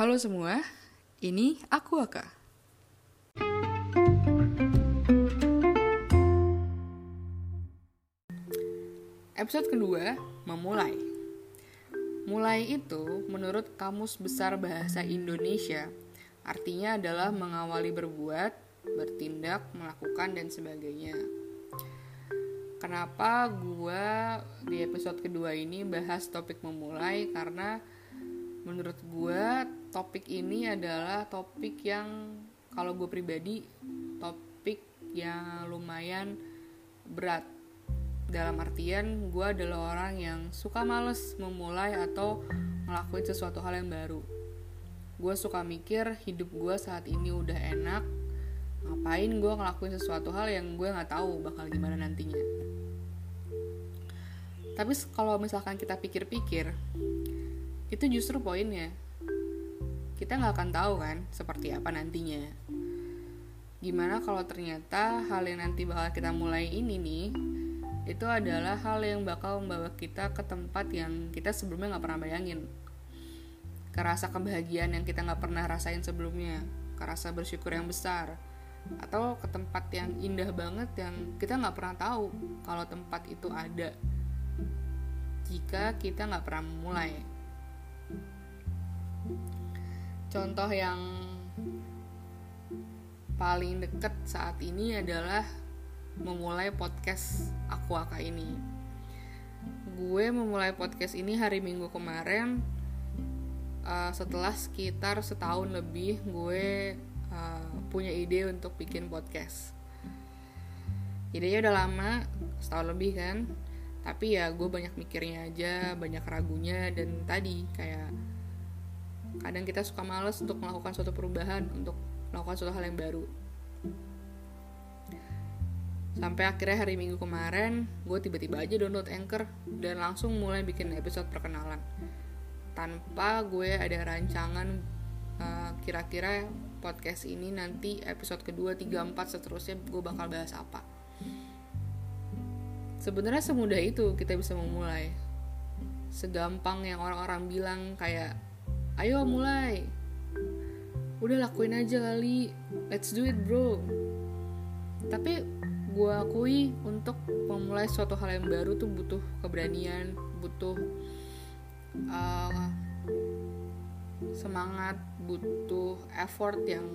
Halo semua, ini aku Aka. Episode kedua, memulai. Mulai itu, menurut Kamus Besar Bahasa Indonesia, artinya adalah mengawali berbuat, bertindak, melakukan, dan sebagainya. Kenapa gue di episode kedua ini bahas topik memulai? Karena menurut gue topik ini adalah topik yang kalau gue pribadi topik yang lumayan berat. Dalam artian gue adalah orang yang suka males memulai atau ngelakuin sesuatu hal yang baru. Gue suka mikir hidup gue saat ini udah enak ngapain gue ngelakuin sesuatu hal yang gue nggak tahu bakal gimana nantinya. Tapi kalau misalkan kita pikir-pikir itu justru poinnya. Kita nggak akan tahu kan seperti apa nantinya. Gimana kalau ternyata hal yang nanti bakal kita mulai ini nih itu adalah hal yang bakal membawa kita ke tempat yang kita sebelumnya nggak pernah bayangin. Ke rasa kebahagiaan yang kita nggak pernah rasain sebelumnya. Ke rasa bersyukur yang besar. Atau ke tempat yang indah banget yang kita nggak pernah tahu kalau tempat itu ada. Jika kita nggak pernah memulai contoh yang paling deket saat ini adalah memulai podcast aku aka ini. Gue memulai podcast ini hari minggu kemarin uh, setelah sekitar setahun lebih gue uh, punya ide untuk bikin podcast. Idenya udah lama setahun lebih kan tapi ya gue banyak mikirnya aja banyak ragunya dan tadi kayak kadang kita suka males untuk melakukan suatu perubahan untuk melakukan suatu hal yang baru. Sampai akhirnya hari minggu kemarin gue tiba-tiba aja download anchor dan langsung mulai bikin episode perkenalan. Tanpa gue ada rancangan uh, kira-kira podcast ini nanti episode kedua, tiga, empat seterusnya gue bakal bahas apa. Sebenarnya semudah itu kita bisa memulai. Segampang yang orang-orang bilang kayak ayo mulai. Udah lakuin aja kali. Let's do it bro. Tapi gue akui untuk memulai suatu hal yang baru tuh butuh keberanian butuh uh, semangat butuh effort yang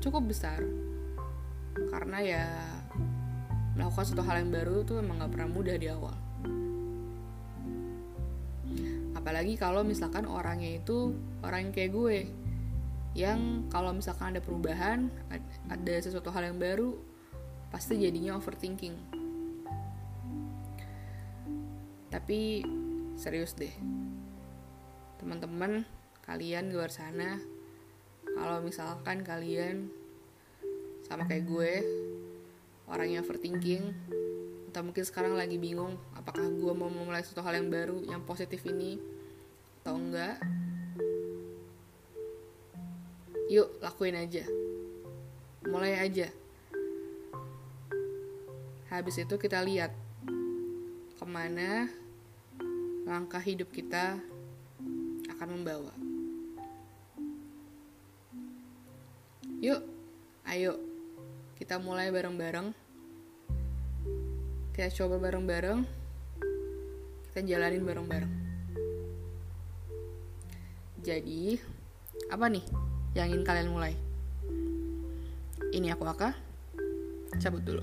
cukup besar. Karena ya melakukan suatu hal yang baru tuh emang gak pernah mudah di awal apalagi kalau misalkan orangnya itu orang yang kayak gue yang kalau misalkan ada perubahan ada sesuatu hal yang baru pasti jadinya overthinking. Tapi serius deh teman-teman kalian di luar sana kalau misalkan kalian sama kayak gue orangnya overthinking atau mungkin sekarang lagi bingung apakah gue mau memulai sesuatu hal yang baru yang positif ini atau enggak. Yuk lakuin aja. Mulai aja. Habis itu kita lihat ke mana langkah hidup kita akan membawa. Yuk ayo kita mulai bareng-bareng kita coba bareng-bareng kita jalanin bareng-bareng jadi, apa nih yang ingin kalian mulai? Ini aku Aka, cabut dulu.